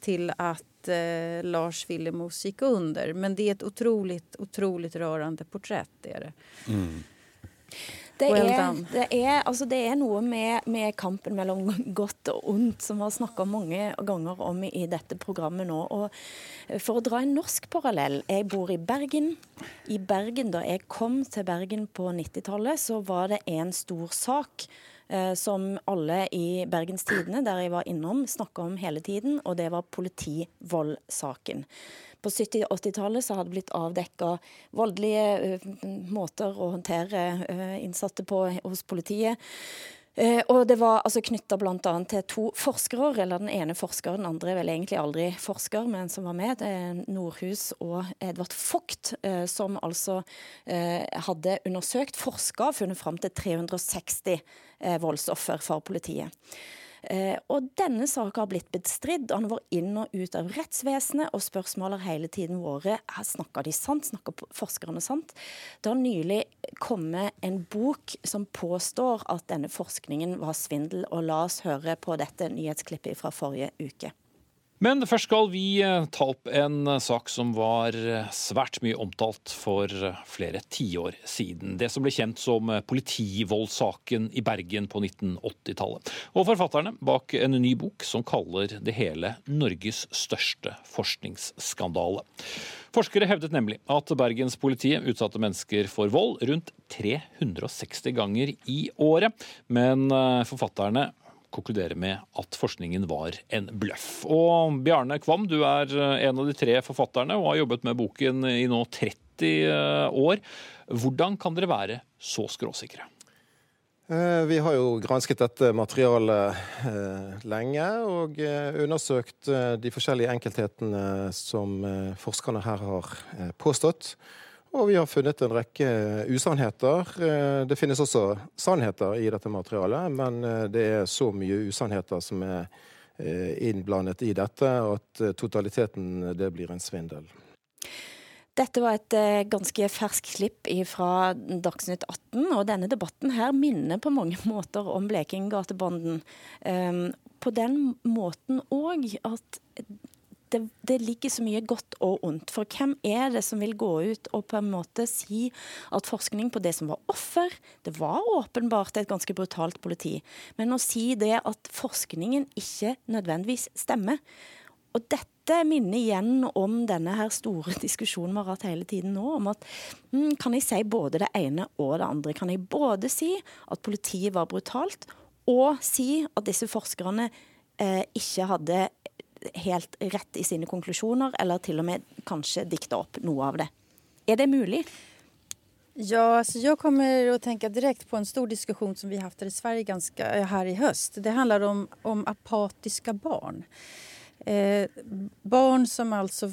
till att eh, Lars Willemoes gick under. Men det är ett otroligt, otroligt rörande porträtt. Det är det. Mm. Det er, det, er, altså det er, noe med, med, kampen mellom *laughs* godt og ondt som vi har snakka mange ganger om i dette programmet nå. Og for å dra en norsk parallell. Jeg bor i Bergen. I Bergen, Da jeg kom til Bergen på 90-tallet, så var det en stor sak eh, som alle i Bergens Tidende, der jeg var innom, snakka om hele tiden, og det var politivoldsaken. På 70-80-tallet så hadde det blitt avdekka voldelige uh, måter å håndtere uh, innsatte på hos politiet. Eh, og det var altså knytta bl.a. til to forskere, eller den ene forskaren, den andre er vel egentlig aldri forsker, men som var med. Det Nordhus og Edvard Vogt, eh, som altså uh, hadde undersøkt, forska og funnet fram til 360 voldsoffer for politiet. Eh, og denne saken har blitt bestridd. Han var inn og ut av rettsvesenet, og spørsmålet har hele tiden vært snakker de sant, snakker forskerne sant. Det har nylig kommet en bok som påstår at denne forskningen var svindel, og la oss høre på dette nyhetsklippet fra forrige uke. Men først skal vi eh, ta opp en eh, sak som var eh, svært mye omtalt for flere tiår siden. Det som ble kjent som politivoldssaken i Bergen på 1980-tallet. Og forfatterne bak en ny bok som kaller det hele Norges største forskningsskandale. Forskere hevdet nemlig at bergenspolitiet utsatte mennesker for vold rundt 360 ganger i året. Men forfatterne konkludere med at forskningen var en bløff. Og Bjarne Kvam, du er eh, en av de tre forfatterne og har jobbet med boken i nå 30 eh, år. Hvordan kan dere være så skråsikre? Eh, vi har jo gransket dette materialet lenge og undersøkt de forskjellige enkelthetene som forskerne her har påstått. Og vi har funnet en rekke eh, usannheter. Eh, det finnes også sannheter i dette materialet, men eh, det er så mye usannheter som er innblandet i dette, at totaliteten det blir en svindel. Dette var et ganske ferskt klipp fra Dagsnytt 18, og denne debatten her minner på mange *laughs* måter om Blekingatebanden. Ehm, på den måten òg at det, det, ligger så mye godt og ondt. For hvem er det som vil gå ut og på en måte si at forskning på det som var offer Det var åpenbart et ganske brutalt politi. Men å si det at forskningen ikke nødvendigvis stemmer. Og dette minner igjen om denne her store *laughs* diskusjonen vi har hatt hele tiden nå, om at mm, kan jeg si både det ene og det andre? Kan jeg både si at politiet var brutalt, og si at disse forskerne eh, ikke hadde helt rett i sine konklusjoner, eller til og med kanskje dikta opp noe av det? Er det mulig? Ja, alltså jag kommer att tänka direkt på en stor diskussion som vi haft i Sverige ganska, eh, här i höst. Det handlar om, om apatiska barn. Eh, barn som alltså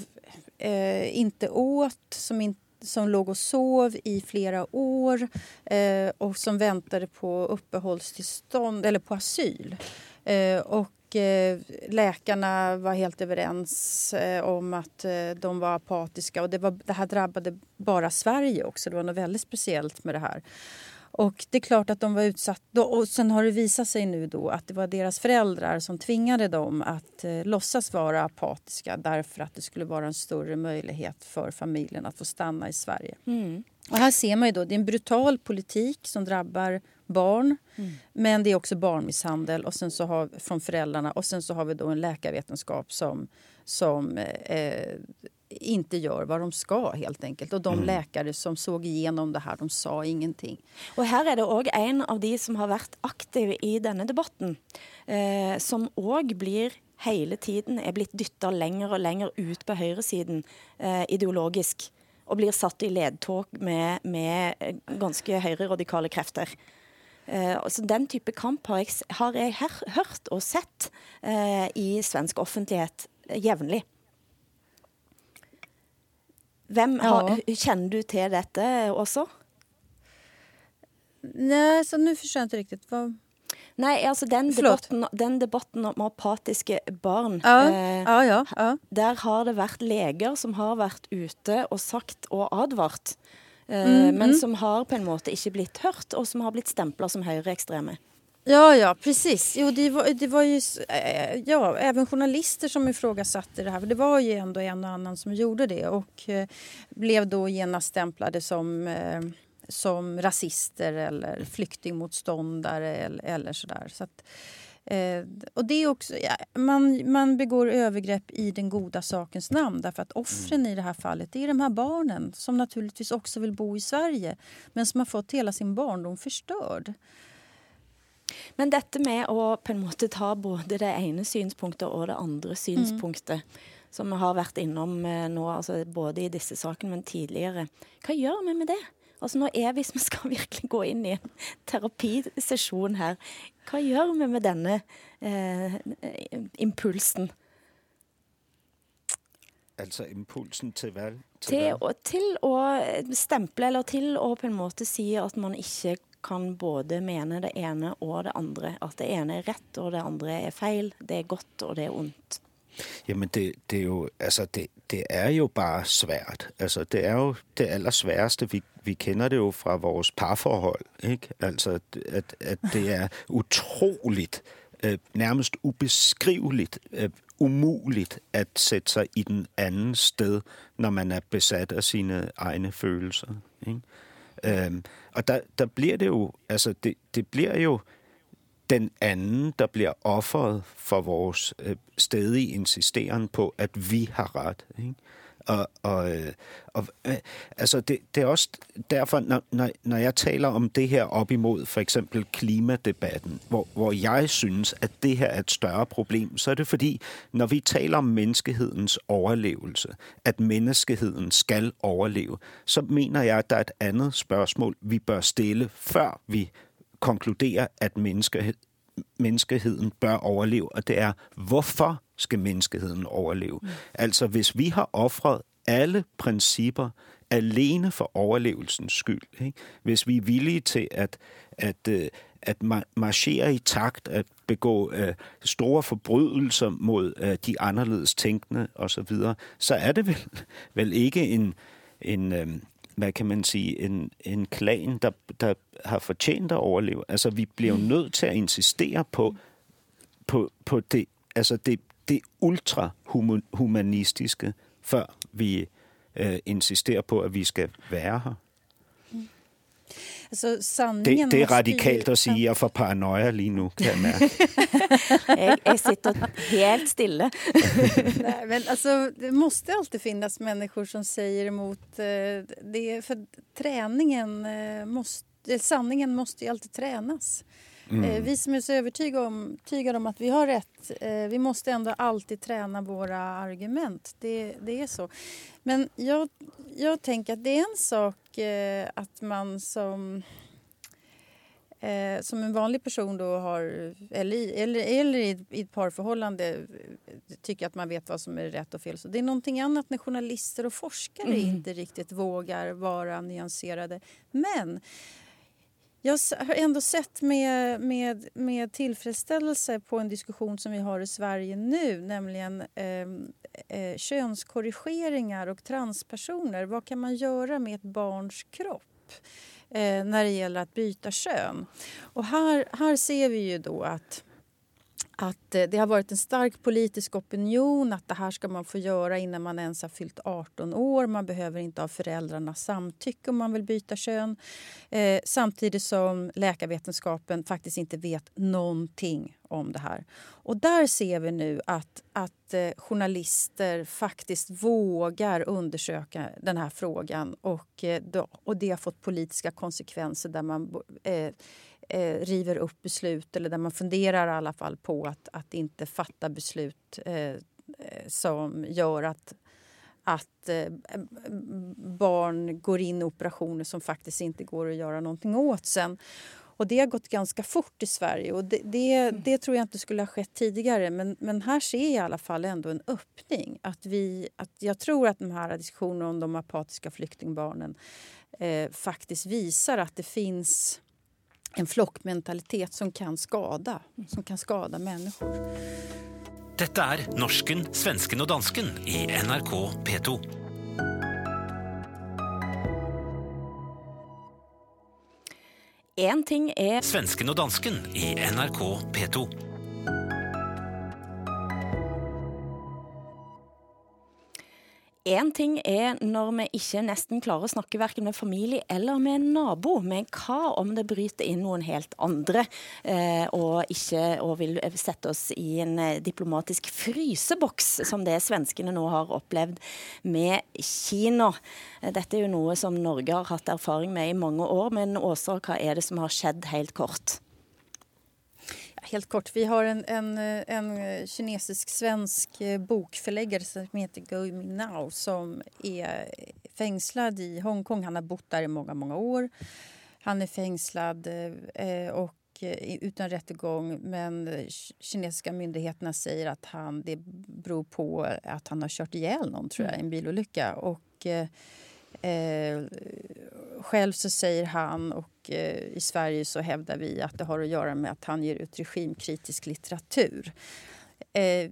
eh, inte åt, som, in, som låg och sov i flera år eh, och som väntade på uppehållstillstånd eller på asyl. Eh, och läkarna var helt överens eh, om att eh, de var apatiska och det, var, det här drabbade bara Sverige också. Det var något väldigt speciellt med det här. Och det är klart att de var utsatta. Och sen har det visat sig nu då att det var deras föräldrar som tvingade dem att eh, låtsas vara apatiska därför att det skulle vara en större möjlighet för familjen att få stanna i Sverige. Mm. Och här ser man ju då, det är en brutal politik som drabbar barn. Mm. Men det är också barnmisshandel och sen så har, från föräldrarna och sen så har vi då en läkarvetenskap som, som eh, inte gör vad de ska helt enkelt. Och de mm. läkare som såg igenom det här, de sa ingenting. Och här är det också en av de som har varit aktiv i denna debatten, eh, som också blir hela tiden är blivit dyttat längre och längre ut på högersidan eh, ideologisk och blir satt i ledtåg med, med ganska högerradikala krafter. Uh, så Den type kamp har jeg, har jeg her, hørt og sett uh, i svensk offentlighet jevnlig. Vem har, ja. Känner du till detta också? Nej, så nu förstår jag inte riktigt. Vad... Nej, alltså den debatten, den debatten om apatiska barn. Ja, eh, ja, ja, Där har det varit läger som har varit ute och sagt och advart. Eh, mm, men mm. som har på en måte inte blivit hört och som har blivit stämplade som högerextrema. Ja, ja, precis. Jo, det var, det var ju eh, ja, även journalister som ifrågasatte det här. För det var ju ändå en och annan som gjorde det och eh, blev då genast stämplade som, eh, som rasister eller flyktingmotståndare eller, eller sådär. Så att, eh, och det är också, ja, man, man begår övergrepp i den goda sakens namn därför att offren mm. i det här fallet är de här barnen som naturligtvis också vill bo i Sverige men som har fått hela sin barndom förstörd. Men dette med å på en måte ta både det ene synspunktet og det andre synspunktet, mm. som vi har vært innom eh, nå, altså både i disse sakene, men tidligere, hva gjør vi med det? Altså nå er, Hvis vi skal virkelig gå inn i en terapisesjon her, hva gjør vi med denne eh, impulsen? Altså impulsen til hva? Til, til, til, å, stemple, eller til å på en måte si at man ikke kan både mene det ene og det andre. At det ene er rett, og det andre er feil. Det er godt, og det er ondt. Jamen det, det, er jo, altså det, det er jo bare svært. Altså det er jo det allersværeste. Vi, vi kender det jo fra vores parforhold. Ikke? Altså at, at det er utroligt, øh, nærmest ubeskriveligt, øh, umuligt at sætte sig i den anden sted, når man er besat af sine egne følelser. Ikke? Øhm, og der, der bliver det jo, altså det, det bliver jo den anden, der bliver offret for vores øh, stedige insisteren på, at vi har ret. Ikke? Og, og, øh, og øh, altså det, det er også derfor, når, når, når jeg taler om det her op imod for eksempel klimadebatten, hvor, hvor jeg synes, at det her er et større problem, så er det fordi, når vi taler om menneskehedens overlevelse, at menneskeheden skal overleve, så mener jeg, at der er et andet spørgsmål, vi bør stille, før vi konkluderer, at menneske, menneskeheden bør overleve, og det er, hvorfor skal menneskeheden overleve? Mm. Altså, hvis vi har offret alle principper alene for overlevelsens skyld, ikke? hvis vi er villige til at, at, øh, at marchere i takt, at begå uh, store forbrydelser mod uh, de anderledes tænkende osv., så, så er det vel, vel ikke en, en um, hvad kan man sige, en, en klan, der, der har fortjent at overleve. Altså, vi bliver jo mm. nødt til at insistere på, på, på det, altså det, det ultrahumanistiske, før vi øh, insisterer på, at vi skal være her. Altså, det, det er radikalt at sige, at jeg får paranoia lige nu, kan jeg mærke. jeg, jeg sitter helt stille. *laughs* Nej, men alltså, det måste alltid finnas människor som säger emot eh, det. För träningen eh, måste, sanningen måste ju alltid tränas. Mm. Eh, vi som är så övertygade om, om att vi har rätt, eh, vi måste ändå alltid träna våra argument. Det, det är så. Men jag, jag tänker att det är en sak eh, att man som som en vanlig person då har, eller, eller, eller i, ett parförhållande tycker att man vet vad som är rätt och fel. Så det är någonting annat när journalister och forskare mm. inte riktigt vågar vara nyanserade. Men jag har ändå sett med, med, med tillfredsställelse på en diskussion som vi har i Sverige nu, nämligen eh, eh, könskorrigeringar och transpersoner. Vad kan man göra med ett barns kropp eh, när det gäller att byta kön? Och här, här ser vi ju då att att eh, det har varit en stark politisk opinion att det här ska man få göra innan man ens har fyllt 18 år. Man behöver inte ha föräldrarnas samtycke om man vill byta kön. Eh, samtidigt som läkarvetenskapen faktiskt inte vet någonting om det här. Och där ser vi nu att, att eh, journalister faktiskt vågar undersöka den här frågan och, eh, då, och det har fått politiska konsekvenser där man eh, eh, river upp beslut eller där man funderar i alla fall på att, att inte fatta beslut eh, eh som gör att, att eh, barn går in i operationer som faktiskt inte går att göra någonting åt sen. Och det har gått ganska fort i Sverige och det, det, mm. det, tror jag inte skulle ha skett tidigare. Men, men här ser jag i alla fall ändå en öppning. Att vi, att jag tror att de här diskussionerna om de apatiska flyktingbarnen eh, faktiskt visar att det finns en flockmentalitet som kan skada, som kan skada människor. Dette er norsken, svensken og dansken i NRK P2. En ting er Svensken og dansken i NRK P2. En ting er når vi ikke nesten klarer å snakke verken med familie eller med en nabo, men hva om det bryter inn noen helt andre eh, og, ikke, og vil sette oss i en eh, diplomatisk fryseboks, som det svenskene nå har opplevd med Kina. Eh, dette er jo noe som Norge har hatt erfaring med i mange år, men Åsa, hva er det som har skjedd helt kort? Helt kort. Vi har en, en, en kinesisk-svensk eh, bokförläggare som heter Gui Minao som är fängslad i Hongkong. Han har bott där i många, många år. Han är fängslad eh, eh och eh, utan rättegång men kinesiska myndigheterna säger att han, det beror på att han har kört ihjäl någon tror jag, i en bilolycka. Och, Eh, själv så säger han, och eh, i Sverige så hävdar vi att det har att göra med att han ger ut regimkritisk litteratur. Eh,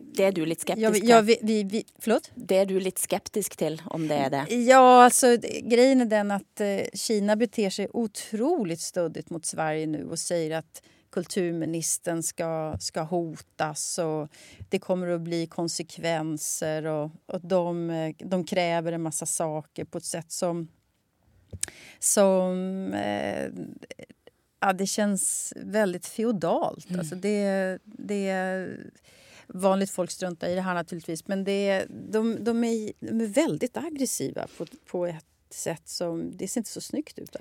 det är du lite skeptisk till? Ja, vi, vi, vi, förlåt? Det är du lite skeptisk till, om det är det? Ja, alltså grejen är den att eh, Kina beter sig otroligt stöddigt mot Sverige nu och säger att kulturministern ska, ska hotas och det kommer att bli konsekvenser och, och de, de kräver en massa saker på ett sätt som, som eh, ja, det känns väldigt feodalt. Mm. Alltså det, det, vanligt folk struntar i det här naturligtvis men det, de, de, är, de är väldigt aggressiva på, på ett sätt som Det ser inte så snyggt ut.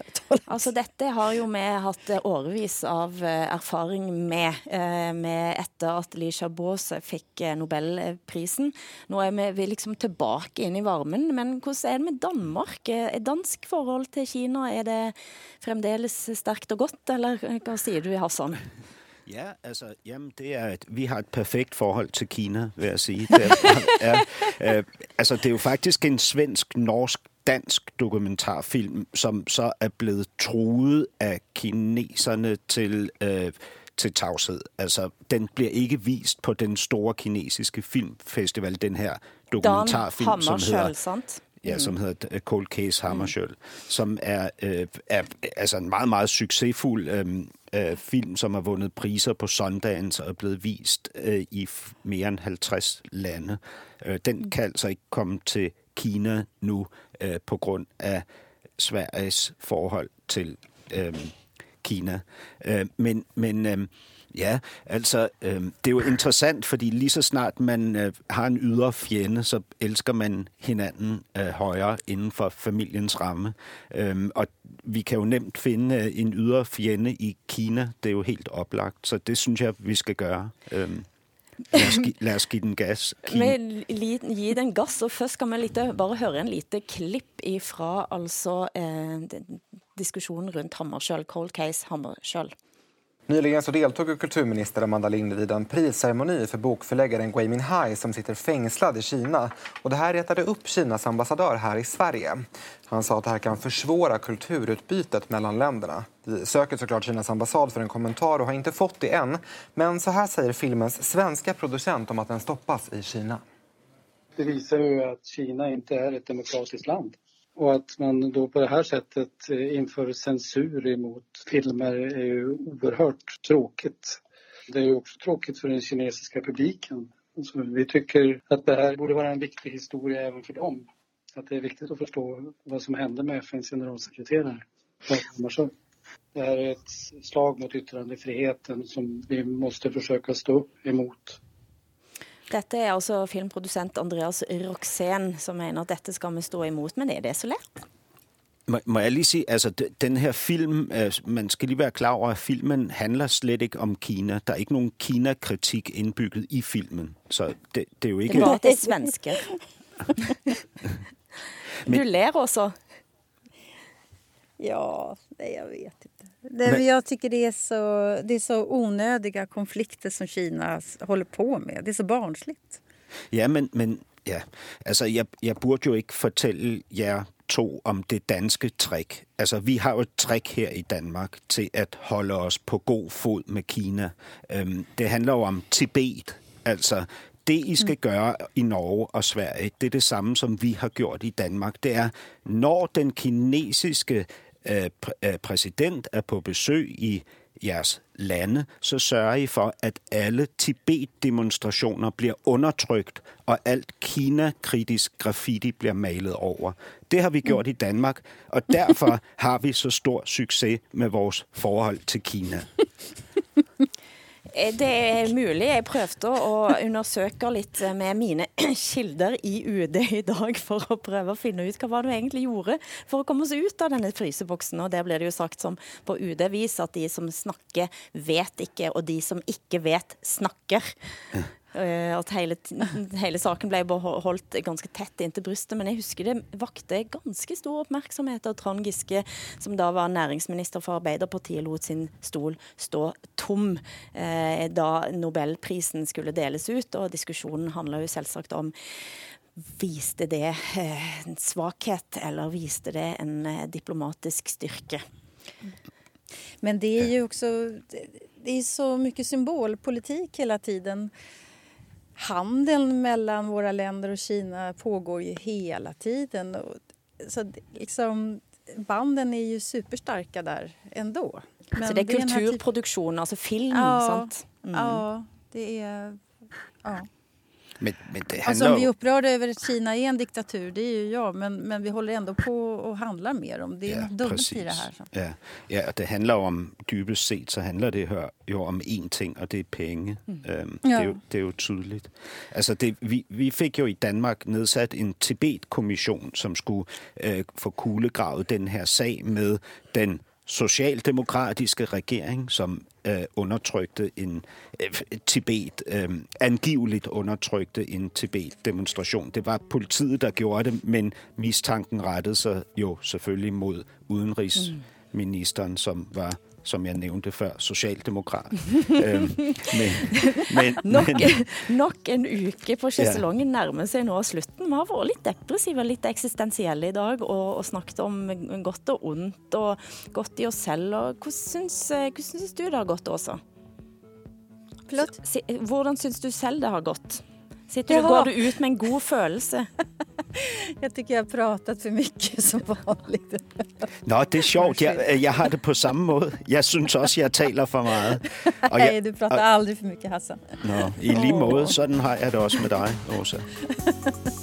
Altså, dette har jo vi hatt årevis av eh, erfaring med, eh, med etter at Li Chabot fikk eh, Nobelprisen. Nå er vi, vi liksom tilbake inn i varmen, men hvordan er det med Danmark? Er dansk forhold til Kina, er det fremdeles sterkt og godt, eller hva sier du, Hassan? Ja, altså, jamen, det er, et, vi har et perfekt forhold til Kina, vil jeg sige. Det er, er, øh, altså, det er jo faktisk en svensk-norsk dansk dokumentarfilm, som så er blevet truet af kineserne til, øh, til tavshed. Altså, den bliver ikke vist på den store kinesiske filmfestival, den her dokumentarfilm, Dan som hedder... sant? Ja, som hedder øh, Cold Case Hammarskjöld, mm. som er, øh, er altså en meget, meget succesfuld øh, øh, film, som har vundet priser på Sundance og er blevet vist øh, i mere end 50 lande. Øh, den kan altså ikke komme til Kina nu eh, på grund av Sveriges förhållande till eh, øh, Kina. Eh, men men Ja, alltså, det är ju intressant, för lige så snart man har en yttre fiende så älskar man hinanden eh, högre inom familjens ramme. Øh, vi kan ju nämnt finna en yttre fiende i Kina, det är ju helt upplagt, så det syns jag vi ska göra. Lad os, gi, den gas. Vi gi den gass, og først skal vi lite, bare høre en lite klipp ifra altså, eh, diskussionen rundt Hammarskjöld, Cold Case Hammarskjöld. Nyligen så deltog kulturminister Amanda Lind vid en prisceremoni för bokförläggaren Gui Minhai som sitter fängslad i Kina. Och det här retade upp Kinas ambassadör här i Sverige. Han sa att det här kan försvåra kulturutbytet mellan länderna. Vi söker såklart Kinas ambassad för en kommentar och har inte fått det än. Men så här säger filmens svenska producent om att den stoppas i Kina. Det visar ju att Kina inte är ett demokratiskt land. Och att man då på det här sättet eh, inför censur emot filmer är ju oerhört tråkigt. Det är ju också tråkigt för den kinesiska publiken. Alltså, vi tycker att det här borde vara en viktig historia även för dem. Att det är viktigt att förstå vad som hände med FNs generalsekreterare. Det här är ett slag mot yttrandefriheten som vi måste försöka stå upp emot. Dette er altså filmprodusent Andreas Roxen, som mener at dette skal vi stå imot, men er det så lett? Må, jeg lige sige, altså den her film, man skal lige være klar over, at filmen handler slet ikke om Kina. Der er ikke nogen Kina-kritik indbygget i filmen. Så det, det er jo ikke... Det var det svenske. *laughs* Men, du ler også. Ja, nej, jag vet inte. Det, Men, jag tycker det är, så, det är så onödiga konflikter som Kina håller på med. Det är så barnsligt. Ja, men, men ja. Altså, jeg, jeg burde jo ikke fortælle jer to om det danske trick. Altså, vi har jo et trick her i Danmark til at holde os på god fod med Kina. Øhm, det handler jo om Tibet. Altså, det, I skal gøre i Norge og Sverige, det er det samme, som vi har gjort i Danmark. Det er, når den kinesiske øh, præsident er på besøg i jeres lande, så sørger I for, at alle Tibet-demonstrationer bliver undertrykt, og alt Kina-kritisk graffiti bliver malet over. Det har vi gjort i Danmark, og derfor *laughs* har vi så stor succes med vores forhold til Kina. *laughs* Eh, det er mulig. Jeg prøvde å undersøke litt eh, med mine *clears throat* kilder i UD i dag for å prøve å finne ut hva var det vi egentlig gjorde for å komme oss ut av denne fryseboksen. Og der blir det jo sagt som på UD-vis at de som snakker, vet ikke, og de som ikke vet, snakker. Eh, at hele, hele, saken ble holdt ganske tett inntil brystet. Men jeg husker det vakte ganske stor oppmerksomhet av Trond Giske, som da var næringsminister for Arbeiderpartiet, lot sin stol stå tom eh, da Nobelprisen skulle deles ut. Og diskusjonen handla jo selvsagt om Viste det eh, en svakhet, eller viste det en eh, diplomatisk styrke? Men det är ju också det är så mycket symbolpolitik hela tiden handeln mellan våra länder och Kina pågår ju hela tiden. Så liksom, banden är ju superstarka där ändå. Men så det är det kulturproduktion, alltså film? Ja, sant? Mm. ja det är... Ja. Men, men alltså, om vi är upprörda över att Kina är en diktatur, det är ju jag, men, men vi håller ändå på och handlar med dem. Det är ja, precis. i det här. Så. Ja. ja, det handlar om, dybest sett så handlar det här ju om en ting, och det är pengar. Mm. Um, ja. det, är ju, det är ju tydligt. Alltså det, vi, vi fick ju i Danmark nedsatt en Tibet-kommission som skulle uh, få kuglegravet den här sak med den socialdemokratiske regering, som øh, undertrykte en øh, Tibet, øh, angiveligt undertrykte en Tibet-demonstration. Det var politiet, der gjorde det, men mistanken rettede sig jo selvfølgelig mod udenrigsministeren, som var som jeg nævnte før, socialdemokrat. *laughs* men, men, *laughs* nok, men, nok en uke på sjeselongen ja. nærmer seg nå slutten. Vi har vært litt depressive og litt eksistensielle i dag og, og, snakket om godt og ondt og godt i oss selv. Og hvordan syns, hvordan syns du det har gått, Åsa? Hvordan syns du selv det har gått? Sitter du, går du ut med en god følelse? *laughs* Jag tycker jag har pratat för mycket som vanligt. Nå, det är sjovt. Jag, jag har det på samma måte. Jag syns också jag talar för mycket. Nej, du pratar aldrig för mycket Hassan. Nå, i lige måde. Sådan har jag det också med dig, Åsa. *laughs*